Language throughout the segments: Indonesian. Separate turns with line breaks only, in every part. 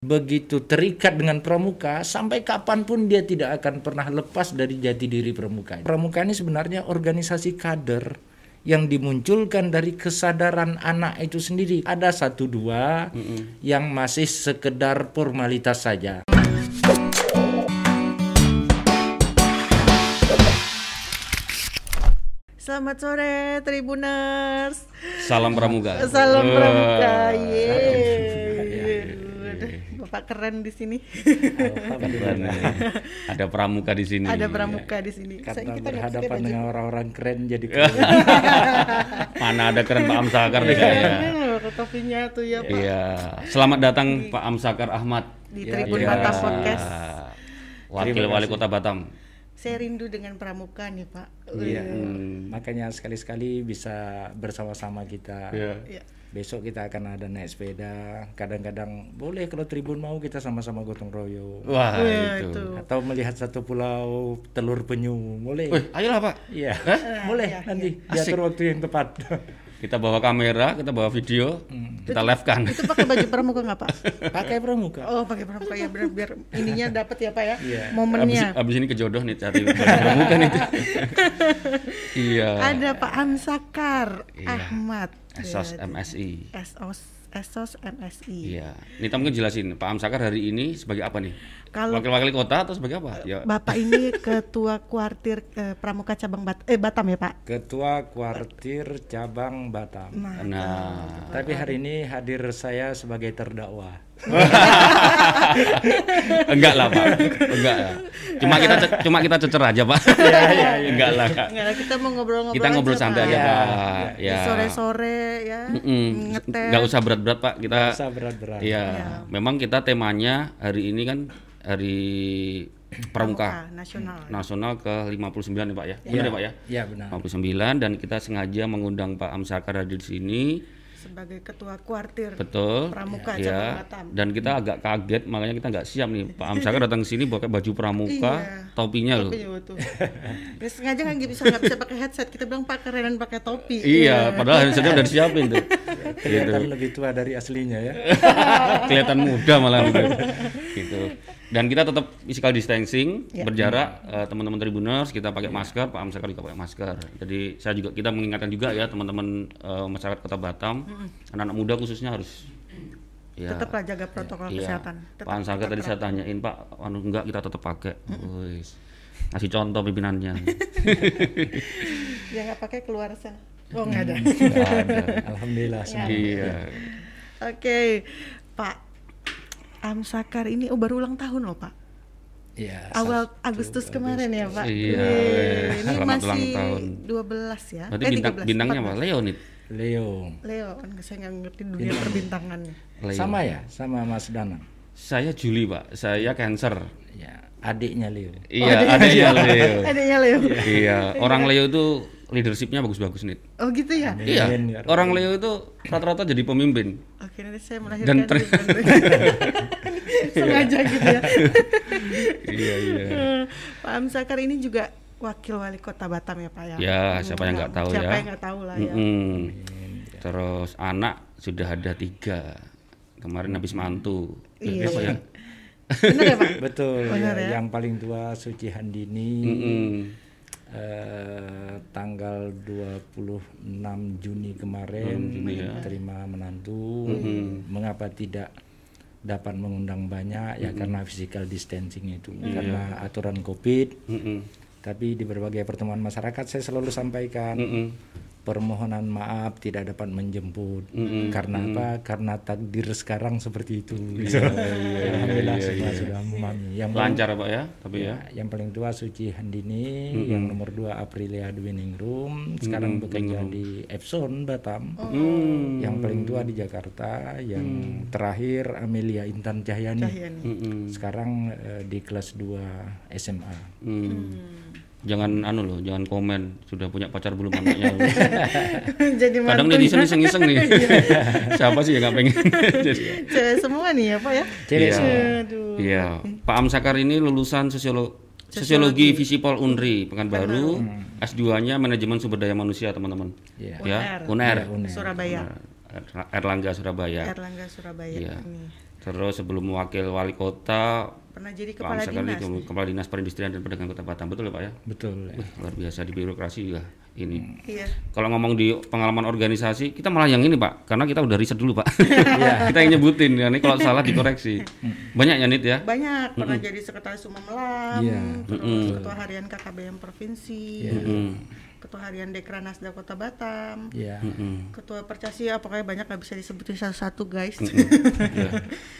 begitu terikat dengan pramuka sampai kapan pun dia tidak akan pernah lepas dari jati diri pramuka. Pramuka ini sebenarnya organisasi kader yang dimunculkan dari kesadaran anak itu sendiri. Ada satu dua yang masih sekedar formalitas saja.
Selamat sore Tribuners.
Salam Pramuka.
Salam. Pramuka. Yeay. Bapak keren di sini.
Nih. Ada Pramuka di sini.
Ada Pramuka di sini.
Karena
Saya- kita
berhadapan dengan orang-orang keren jadi keren.
Mana ada keren Pak Amsakar kayaknya.
Keren loh topinya tuh ya Pak.
Iya. Selamat datang Pak Amsakar Ahmad.
Di
Ya,
Tribun
Iya.
Batam Podcast.
Wakil Wali. Kota Batam.
Saya rindu dengan Pramuka nih Pak.
Iya.
Hmm.
Makanya sekali-sekali bisa bersama-sama kita.
Iya.
Iya.
Besok kita akan ada naik sepeda. Kadang-kadang boleh kalau Tribun mau kita sama-sama gotong royong.
Wah,
Wah,
itu.
itu.
Atau melihat satu pulau telur penyu, boleh.
Wih, ayolah Pak.
Iya, boleh
iya,
nanti
Asik.
diatur waktu yang tepat.
Kita bawa kamera, kita bawa video,
Hmm.
kita live kan.
Itu pakai baju Pramuka nggak Pak?
Pakai pramuka.
Oh pakai Pramuka ya biar, biar ininya dapat ya Pak ya.
Abis,
Momennya.
abis ini kejodoh nih cari Pramuka nih. iya.
Ada Pak Amsakar
Iya.
Ahmad.
Esos
Ya,
MSI.
Esos Esos MSI.
Iya. Ini kita mungkin jelasin Pak Amsakar hari ini sebagai apa nih?
Kalau
Wakil-wakil kota atau sebagai apa? Ya.
Bapak ini ketua kuartir eh, Pramuka cabang Bat eh Batam ya Pak.
Ketua Kuartir Cabang Batam.
Nah,
Nah,
Tapi hari ini hadir saya sebagai terdakwa.
enggak lah Pak, enggak lah. Cuma kita cuma kita cecer aja Pak. enggak lah Kak.
enggak, kita mau ngobrol-ngobrol
Kita ngobrol
aja,
santai
Pak.
aja
Ya.
Pak.
Di
Ya.
sore-sore ya.
Mm-mm.
Ngeteh.
Nggak usah berat-berat Pak. Kita
Bisa berat-berat.
Iya, memang kita temanya hari ini kan hari Pramuka
nasional.
Nasional ke 59 ya Pak ya. Benar ya Pak ya?
Iya benar.
59 dan kita sengaja mengundang Pak Amsakar hadir di sini.
Sebagai ketua kuartir
Betul.
Pramuka
ya. Dan kita agak kaget makanya kita nggak siap nih. Pak Amsakar datang ke sini pakai baju pramuka,
Iya.
topinya loh.
Topi ya. Ya, sengaja nggak bisa nggak bisa pakai headset. Kita bilang Pak kerenan pakai topi.
Iya, padahal headsetnya udah disiapin tuh.
Kelihatan lebih tua dari aslinya ya.
Kelihatan muda malah gitu. gitu. Dan kita tetap physical distancing,
Ya.
berjarak eh, teman-teman tribuners kita pakai masker, Pak Amsakar juga pakai masker. Jadi saya juga kita mengingatkan juga ya teman-teman eh, masyarakat Kota Batam, anak-anak muda khususnya harus ya
Tetaplah jaga protokol
Iya.
kesehatan.
Pak Ansaka tadi saya tanyain Pak, anu enggak kita tetap pakai. Wis. Ngasih contoh pimpinannya.
Ya nggak pakai keluar sana. Oh nggak ada.
Nggak ada.
Alhamdulillah. semua.
Iya.
Oke, Pak Amsakar ini oh baru ulang tahun loh Pak.
Iya.
Awal Agustus kemarin ya Pak.
Iya, weh,
ini
selamat
masih
ulang tahun.
12 ya.
Berarti
Eh,
bintang
13,
bintangnya apa?
14.
Leonid.
Leo.
Leo, kan saya nggak ngerti dunia perbintangan.
Leo.
Sama ya, sama Mas Danang.
Saya Juli, Pak. Saya Cancer.
Ya, adiknya Leo.
Iya, adanya Leo.
Adanya Leo.
Iya, orang Leo itu leadershipnya bagus-bagus nih.
Oh gitu ya.
Iya,
Amin, ya
orang Leo itu rata-rata jadi pemimpin.
Oke nanti saya
Dan
melahirkan.
ter-
Sengaja gitu ya.
iya, iya.
Pak Amsakar ini juga wakil wali kota Batam ya Pak ya.
Ya, siapa yang nggak tahu
Siapa
ya.
yang nggak tahu lah ya.
Mm-mm. Terus anak sudah ada tiga. Kemarin habis mantu.
Iya.
Apa ya?
Benar ya Pak?
Betul.
Benar
ya.
ya?
Yang paling tua Suci Handini.
Mm-mm.
Eh, tanggal 26 Juni kemarin
ya.
terima menantu. Mengapa tidak dapat mengundang banyak? Ya karena physical distancing itu, karena aturan Covid.
Mm-mm.
Tapi di berbagai pertemuan masyarakat saya selalu sampaikan
Mm-mm.
Permohonan maaf tidak dapat menjemput.
Mm-mm.
Karena apa? Karena takdir sekarang seperti itu. Alhamdulillah semua sudah memahami. Yang paling-
Lancar Pak ya, tapi ya.
Ya, yang paling tua Suci Handini, yang nomor dua Aprilia Winning Room, sekarang bekerja di Epson Batam.
Hmm.
Yang paling tua di Jakarta, yang terakhir Amelia Intan Cahyani.
Cahyani.
Mm-mm.
Sekarang eh, di kelas 2 SMA.
Hmm. Jangan anu loh, jangan komen sudah punya pacar belum anaknya.
Jadi
Kadang netizen iseng-iseng nih. Siapa sih yang nggak pengen? Jadi,
cewek semua nih ya Pak ya.
Cewek
Iya.
semua.
Aduh.
Iya, Pak Amsakar ini lulusan sosiolo- Sosiologi Visipol Unri Pekanbaru, S2-nya Manajemen Sumber Daya Manusia, teman-teman.
Iya.
Ya, UNER.
Surabaya.
Erlangga Surabaya.
Erlangga Surabaya ini.
Terus sebelum wakil wali kota
Pernah jadi kepala dinas.
ke- kepala dinas perindustrian dan perdagangan kota Batam betul ya Pak ya?
Betul. ya.
Wih, luar biasa di birokrasi juga ini.
Iya.
Kalau ngomong di pengalaman organisasi, kita malah yang ini Pak, karena kita udah riset dulu Pak.
Iya.
kita yang nyebutin, ya, ini kalau salah dikoreksi. Banyak ya Nit ya?
Banyak pernah jadi sekretaris umum LAM,
Iya.
terus ketua harian KKBM provinsi,
Mm,
ketua harian Dekranasda Kota Batam,
Ya.
mm,
ketua Percasi, ya pokoknya banyak nggak bisa disebutin satu-satu guys.
ya.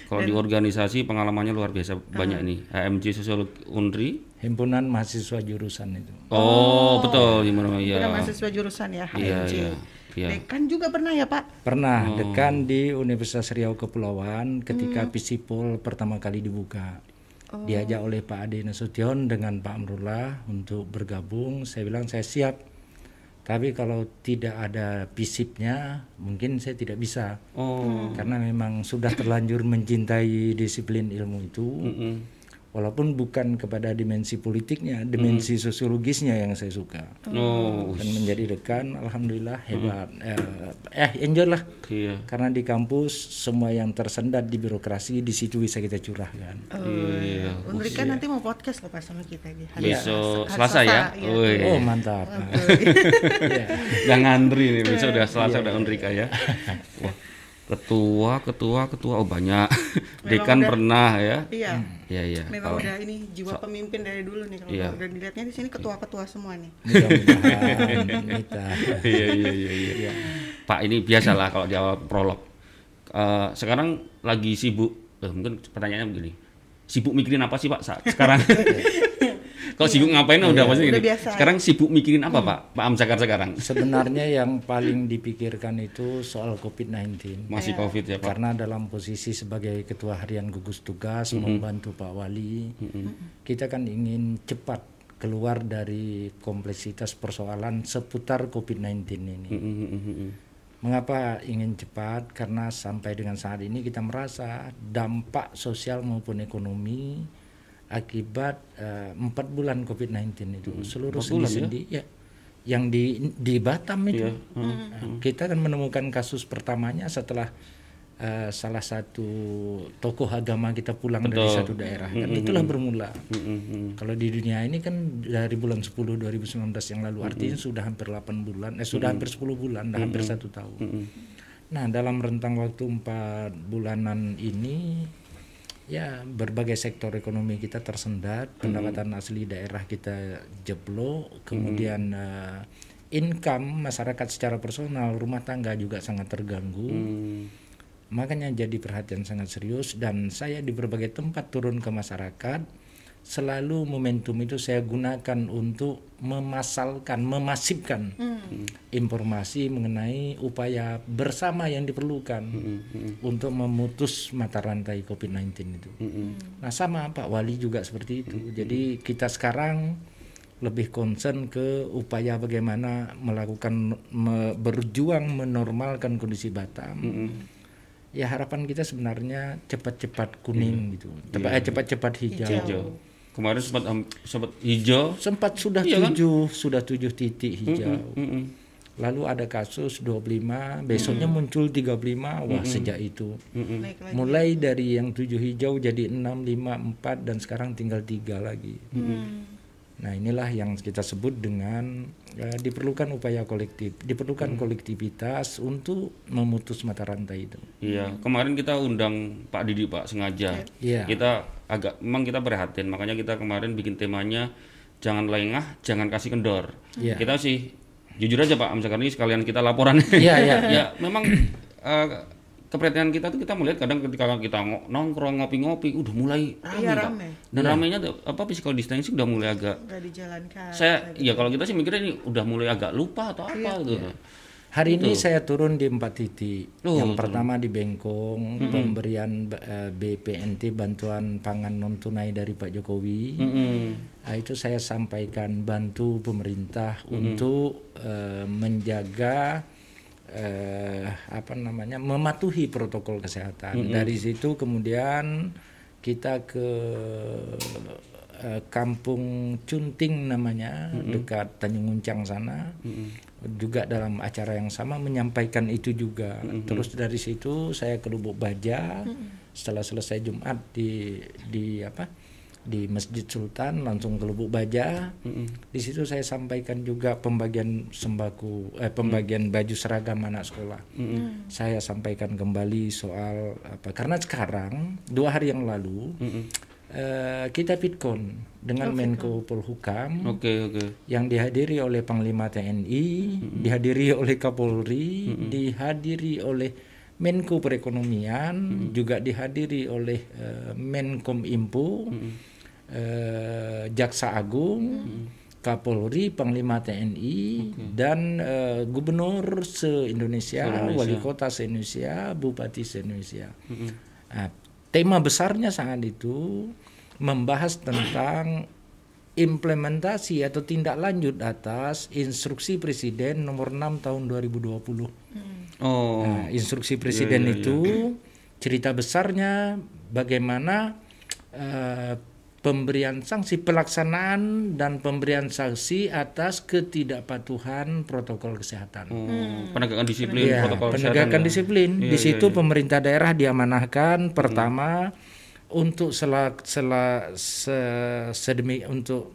Kalau di organisasi pengalamannya luar biasa banyak nih. HMJ Sosiologi Unri.
Himpunan mahasiswa jurusan itu.
Oh, betul gimana ya.
Udah mahasiswa jurusan ya,
Iya,
HMJ.
iya. Iya.
Dekan juga pernah ya Pak?
Pernah dekan di Universitas Riau Kepulauan ketika Pisipol pertama kali dibuka. Diajak oleh Pak Ade Nasution dengan Pak Amrullah untuk bergabung. Saya bilang saya siap. Tapi kalau tidak ada pisipnya, mungkin saya tidak bisa.
Oh.
Karena memang sudah terlanjur mencintai disiplin ilmu itu.
mm,
Walaupun bukan kepada dimensi politiknya, dimensi sosiologisnya yang saya suka.
Oh,
Dan menjadi dekan, alhamdulillah hebat. Eh, eh enjoy lah.
iya.
Karena di kampus semua yang tersendat di birokrasi di situ bisa kita curahkan.
Iya.
Unri kan nanti mau podcast loh Pak sama kita di hari
Besok
hari
Selasa ya.
iya.
Wih.
Oh mantap.
Udah ngantri nih, besok udah Selasa udah Unrika ya. Ketua, ketua, ketua, oh banyak. Dekan pernah ya.
Iya.
Iya, iya.
Memang udah ini jiwa pemimpin dari dulu nih kalau
Iya.
udah dilihatnya di sini ketua-ketua semua nih.
Kita.
Iya, iya, iya, iya. Pak, ini biasalah kalau di awal prolog. Eh, sekarang lagi sibuk, eh, mungkin pertanyaannya begini. Sibuk mikirin apa sih Pak saat sekarang? kalau sibuk ngapain udah pasti
Udah
gini.
biasa.
Sekarang sibuk mikirin apa Pak? Pak Amsakar sekarang?
Sebenarnya yang paling dipikirkan itu soal COVID-19.
Masih Covid ya Pak?
Karena dalam posisi sebagai ketua harian gugus tugas membantu Pak Wali, kita kan ingin cepat keluar dari kompleksitas persoalan seputar COVID-19 ini.
Mm, mm, mm, mm.
Mengapa ingin cepat? Karena sampai dengan saat ini kita merasa dampak sosial maupun ekonomi akibat eh, empat bulan COVID-19 itu. Seluruh
empat bulan ya?
sendi-sendi ya yang di di Batam itu.
Iya,
Nah, kita kan menemukan kasus pertamanya setelah eh, salah satu tokoh agama kita pulang dari
Betul.
satu daerah. Kan itulah bermula.
Mm, mm, mm.
kalau di dunia ini kan dari bulan 10 2019 yang lalu artinya sudah hampir 8 bulan, eh sudah hampir 10 bulan, dah hampir satu tahun. Nah dalam rentang waktu empat bulanan ini, ya berbagai sektor ekonomi kita tersendat, pendapatan asli daerah kita jeblok, kemudian eh, income masyarakat secara personal, rumah tangga juga sangat terganggu.
Mm.
Makanya jadi perhatian sangat serius dan saya di berbagai tempat turun ke masyarakat selalu momentum itu saya gunakan untuk memasalkan, memasifkan informasi mengenai upaya bersama yang diperlukan untuk memutus mata rantai COVID-19 itu. Nah sama Pak Wali juga seperti itu. Jadi kita sekarang lebih concern ke upaya bagaimana melakukan me- berjuang menormalkan kondisi Batam. Ya harapan kita sebenarnya cepat-cepat kuning gitu. Cepat eh, cepat-cepat hijau.
Hijau. Kemarin sempat sempat hijau.
sempat sudah
Iya kan?
tujuh sudah tujuh titik hijau.
Mm, mm.
lalu ada kasus 25 besoknya muncul 35 wah sejak itu.
Lagi.
mulai dari yang tujuh hijau jadi 6 5 4 dan sekarang tinggal tiga lagi. Nah inilah yang kita sebut dengan eh, diperlukan upaya kolektif diperlukan kolektivitas untuk memutus mata rantai itu
Iya, kemarin kita undang Pak Didi Pak sengaja.
Iya.
Kita agak memang kita prihatin, makanya kita kemarin bikin temanya jangan lengah, jangan kasih kendor.
Iya.
Kita sih jujur aja Pak Amsakar ini sekalian kita laporan.
Iya, iya.
ya memang eh, keprihatinan kita tuh kita melihat kadang ketika kita nongkrong ngopi-ngopi udah mulai rame,
Iya, rame.
Dan ramenya tuh, apa physical distancing udah mulai agak
Nggak dijalankan.
saya ya kalau kita sih mikirnya ini udah mulai agak lupa atau apa gitu.
Hari ini saya turun di empat titik.
Oh,
yang pertama di Bengkong, pemberian eh, BPNT bantuan pangan non tunai dari Pak Jokowi.
Mm-mm.
Nah, itu saya sampaikan bantu pemerintah untuk eh, menjaga eh, apa namanya mematuhi protokol kesehatan. Dari situ kemudian kita ke eh, Kampung Cunting namanya dekat Tanjung Uncang sana. Juga dalam acara yang sama menyampaikan itu juga. Terus dari situ saya ke Lubuk Baja. setelah selesai Jumat di di apa di Masjid Sultan langsung ke Lubuk Baja. Di situ saya sampaikan juga pembagian sembako eh pembagian baju seragam anak sekolah. Saya sampaikan kembali soal apa karena sekarang dua hari yang lalu eh, kita Fitcon dengan Menko Polhukam
Oke, oke.
yang dihadiri oleh Panglima TNI, dihadiri oleh Kapolri, dihadiri oleh Menko Perekonomian, juga dihadiri oleh eh, Menkom Info, eh, Jaksa Agung, Kapolri, Panglima TNI, dan eh, Gubernur se-Indonesia, Wali Kota se-Indonesia, Bupati se-Indonesia. Nah, tema besarnya saat itu membahas tentang implementasi atau tindak lanjut atas instruksi Presiden nomor 6 tahun 2020.
Oh,
Nah, instruksi Presiden itu cerita besarnya bagaimana eh, pemberian sanksi pelaksanaan dan pemberian sanksi atas ketidakpatuhan protokol kesehatan.
oh, penegakan disiplin
Ya,
protokol
penegakan
kesehatan. ya.
disiplin.
Iya,
Di
iya,
situ
iya.
pemerintah daerah diamanahkan pertama untuk sela, sela, se- sedemi untuk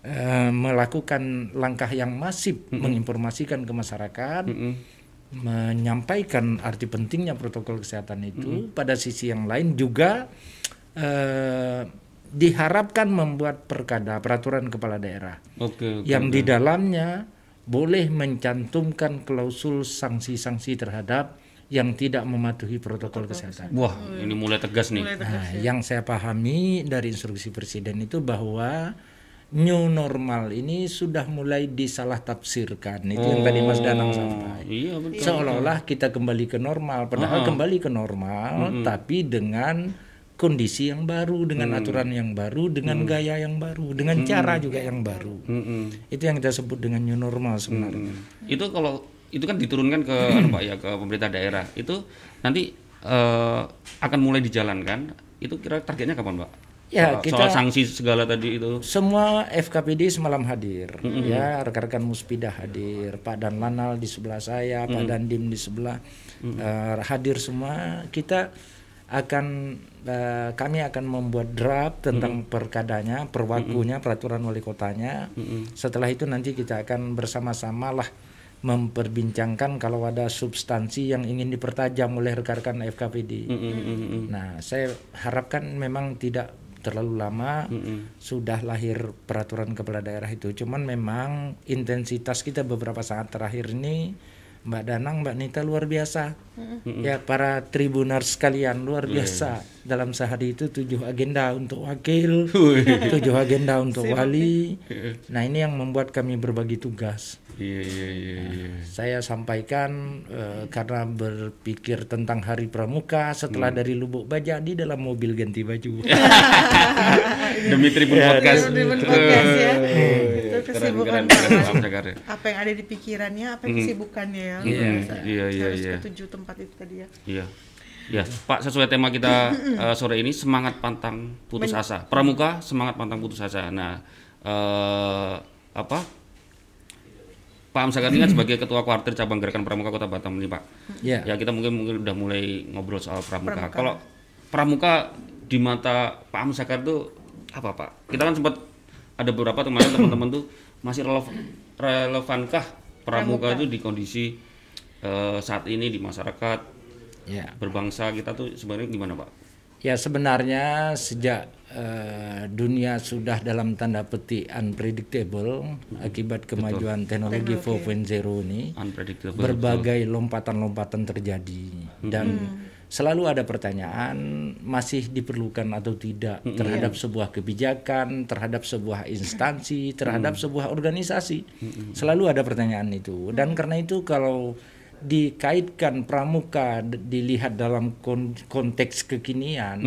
eh, melakukan langkah yang masif menginformasikan ke masyarakat,
Mm-mm.
menyampaikan arti pentingnya protokol kesehatan itu. Pada sisi yang lain juga eh, diharapkan membuat perkada peraturan kepala daerah
Oke, oke.
yang di dalamnya boleh mencantumkan klausul sanksi-sanksi terhadap yang tidak mematuhi protokol kesehatan.
Wah, ini mulai tegas nih.
Nah, yang saya pahami dari instruksi presiden itu bahwa new normal ini sudah mulai disalah tafsirkan. Itu yang tadi Mas Danang sampai.
Iya, betul.
Seolah-olah kita kembali ke normal, padahal kembali ke normal, tapi dengan kondisi yang baru, dengan aturan yang baru, dengan gaya yang baru, dengan cara juga yang baru.
Mm-mm.
Itu yang kita sebut dengan new normal sebenarnya.
Itu kalau itu kan diturunkan ke anu, Pak ya ke pemerintah daerah. Itu nanti eh, akan mulai dijalankan. Itu kira targetnya kapan, Pak?
Ya,
soal,
kita-
soal sanksi segala tadi itu.
Semua FKPD semalam hadir, ya rekan-rekan Muspida hadir, Pak Dan Lanal di sebelah saya, Pak Dandim di sebelah eh, hadir semua. Kita akan eh, kami akan membuat draft tentang perkadanya, perwakunya, peraturan wali kotanya. Setelah itu nanti kita akan bersama-sama lah memperbincangkan kalau ada substansi yang ingin dipertajam oleh rekan-rekan FKPD. Nah, saya harapkan memang tidak terlalu lama sudah lahir peraturan kepala daerah itu. Cuman memang intensitas kita beberapa saat terakhir ini Mbak Danang, Mbak Nita luar biasa. Ya para tribuner sekalian luar biasa. Dalam sehari itu tujuh agenda untuk wakil, tujuh agenda untuk wali. Nah ini yang membuat kami berbagi tugas.
Iya, iya, iya, iya.
Saya sampaikan eh, karena berpikir tentang Hari Pramuka setelah dari Lubuk Baja di dalam mobil ganti baju.
Demi Tribun Podcast.
Tribun Podcast ya. Itu
Keren,
kesibukan
ya.
apa yang ada di pikirannya, apa yang kesibukannya ya.
Iya,
Bisa-
iya, iya,
harus
iya.
ke tujuh tempat itu tadi ya.
Iya. Ya, Pak, sesuai tema kita eh, sore ini semangat pantang putus asa. Pramuka semangat pantang putus asa. Nah, eh, apa? Pak ini kan sebagai ketua kuartir cabang gerakan Pramuka Kota Batam ini, Pak.
Ya.
Ya, kita mungkin mungkin udah mulai ngobrol soal Pramuka. Kalau Pramuka di mata Pak Amsakar itu apa, Pak? Kita kan sempat ada beberapa teman teman-teman tuh masih relevan relevankah Pramuka, itu di kondisi eh, saat ini di masyarakat
Ya.
berbangsa kita tuh sebenarnya gimana pak?
Ya sebenarnya sejak eh, dunia sudah dalam tanda petik unpredictable akibat kemajuan teknologi. 4.0 ini
Unpredictable.
berbagai lompatan-lompatan terjadi. Dan selalu ada pertanyaan masih diperlukan atau tidak terhadap sebuah kebijakan, terhadap sebuah instansi, terhadap sebuah organisasi. Selalu ada pertanyaan itu. Dan karena itu kalau dikaitkan pramuka dilihat dalam kon- konteks kekinian,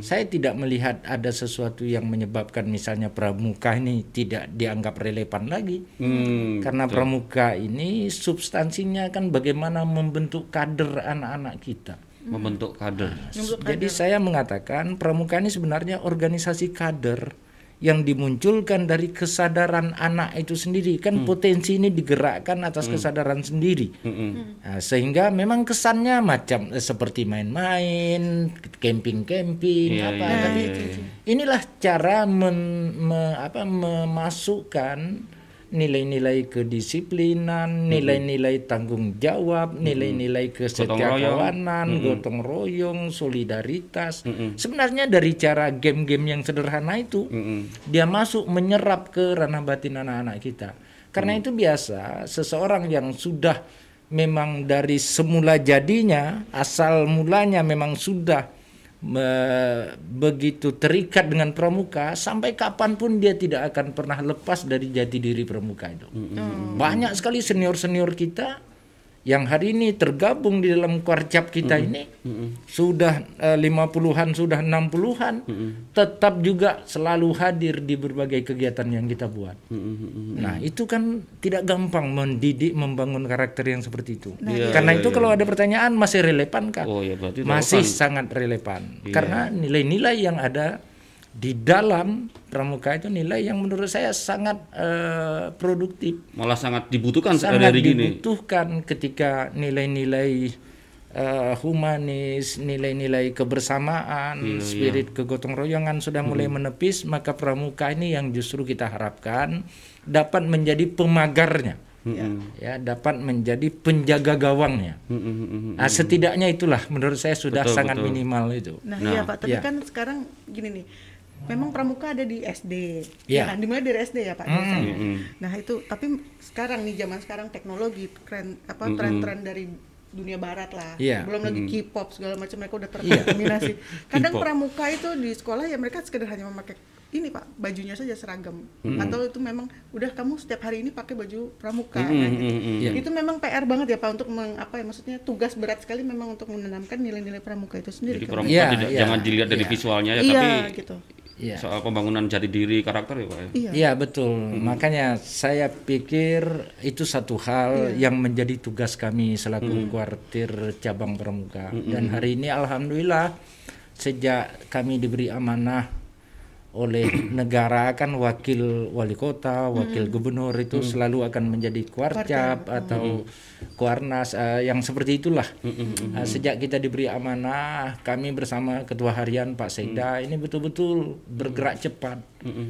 saya tidak melihat ada sesuatu yang menyebabkan misalnya pramuka ini tidak dianggap relevan lagi.
Hmm,
Karena pramuka ini substansinya kan bagaimana membentuk kader anak-anak kita.
membentuk kader.
Jadi saya mengatakan pramuka ini sebenarnya organisasi kader yang dimunculkan dari kesadaran anak itu sendiri. Kan potensi ini digerakkan atas kesadaran sendiri. Nah, sehingga memang kesannya macam eh, seperti main-main camping-camping
Iya,
apa
iya,
tapi
iya, iya.
inilah cara men- me- apa, memasukkan nilai-nilai kedisiplinan, nilai-nilai tanggung jawab, nilai-nilai kesetiakawanan, gotong royong, solidaritas. Sebenarnya dari cara game-game yang sederhana itu dia masuk menyerap ke ranah batin anak-anak kita. Karena itu biasa seseorang yang sudah memang dari semula jadinya, asal mulanya memang sudah me- begitu terikat dengan pramuka sampai kapan pun dia tidak akan pernah lepas dari jati diri pramuka itu. Banyak sekali senior senior kita yang hari ini tergabung di dalam kuarcap kita ini sudah eh, 50-an sudah 60-an tetap juga selalu hadir di berbagai kegiatan yang kita buat. Nah, itu kan tidak gampang mendidik membangun karakter yang seperti itu.
Iya,
Karena
iya,
itu
iya.
kalau ada pertanyaan masih relevan kan?
Oh ya berarti
masih
relevan.
sangat relevan
Iya.
karena nilai-nilai yang ada di dalam pramuka itu nilai yang menurut saya sangat eh, produktif
malah sangat dibutuhkan
sangat
hari gini.
dibutuhkan ketika nilai-nilai eh, humanis nilai-nilai kebersamaan
Iya,
spirit kegotong royongan sudah mulai menepis maka pramuka ini yang justru kita harapkan dapat menjadi pemagarnya
Mm-mm.
ya dapat menjadi penjaga gawangnya
mm-mm.
Nah, setidaknya itulah menurut saya sudah
Betul,
sangat
betul.
minimal itu.
Nah,
Nah,
iya Pak, tapi
iya.
kan sekarang gini nih. Memang pramuka ada di SD.
Iya.
Ya kan? Dimulai dari SD ya, Pak.
Mm.
Mm-mm.
Nah, itu tapi sekarang nih zaman sekarang teknologi tren apa
Mm-mm.
tren-tren dari dunia barat lah.
Iya.
Belum lagi K-pop segala macam mereka udah
Iya.
terkontaminasi. Kadang
K-pop.
pramuka itu di sekolah ya mereka sekedar hanya memakai ini Pak, bajunya saja seragam. Atau itu memang udah kamu setiap hari ini pakai baju pramuka nah, gitu.
Iya.
Itu memang PR banget ya Pak untuk meng, apa ya maksudnya tugas berat sekali memang untuk menanamkan nilai-nilai pramuka itu sendiri.
Jadi pramuka
Iya,
tidak
iya,
jangan dilihat dari
iya.
visualnya ya,
iya
tapi
gitu.
Iya.
soal pembangunan jati diri karakter ya Pak. ya?
Iya.
Iya betul. Makanya saya pikir itu satu hal yang menjadi tugas kami selaku kuartir cabang pramuka. Dan hari ini alhamdulillah sejak kami diberi amanah oleh negara kan wakil wali kota, wakil gubernur itu selalu akan menjadi kuarcap atau kuarnas eh, yang seperti itulah. Eh, sejak kita diberi amanah, kami bersama ketua harian Pak Sekda ini betul-betul bergerak cepat.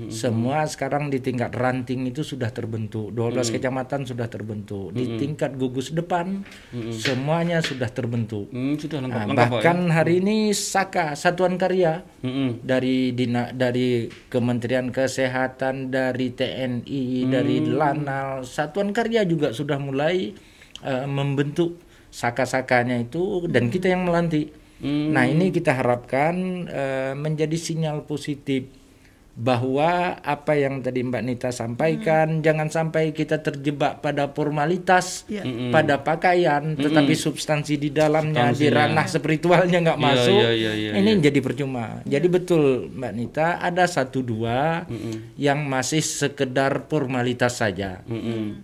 Semua sekarang di tingkat ranting itu sudah terbentuk, 12 kecamatan sudah terbentuk. Di tingkat gugus depan semuanya sudah terbentuk.
Hmm, sudah lengkap,
Nah,
lengkap ya?
bahkan hari ini Saka Satuan Karya
Mm-mm.
dari dina, dari Kementerian Kesehatan, dari TNI, dari Lanal, Satuan Karya juga sudah mulai eh, membentuk saka-sakanya itu dan kita yang melantik. Nah ini kita harapkan eh, menjadi sinyal positif bahwa apa yang tadi Mbak Nita sampaikan jangan sampai kita terjebak pada formalitas
Iya.
pada pakaian tetapi substansi di dalamnya di ranah spiritualnya nggak
Iya,
masuk.
iya, iya, iya,
ini jadi percuma. Jadi betul Mbak Nita ada satu dua yang masih sekedar formalitas saja.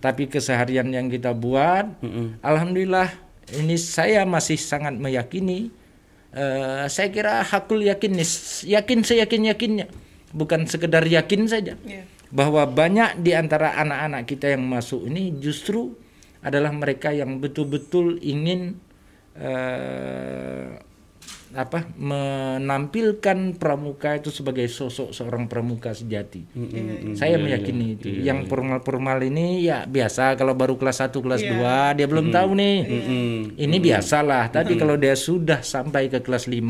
Tapi keseharian yang kita buat alhamdulillah ini saya masih sangat meyakini eh, saya kira hakul yakin nih yakin seyakin yakinnya bukan sekedar yakin saja
Iya.
bahwa banyak di antara anak-anak kita yang masuk ini justru adalah mereka yang betul-betul ingin eh, apa menampilkan pramuka itu sebagai sosok seorang pramuka sejati. Saya meyakini itu. Yang formal-formal ini ya biasa. Kalau baru kelas 1 kelas 2 dia belum tahu nih. Ini biasalah, tapi kalau dia sudah sampai ke kelas 5,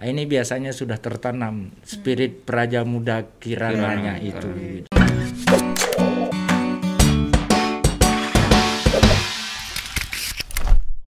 nah ini biasanya sudah tertanam spirit praja muda kirananya itu.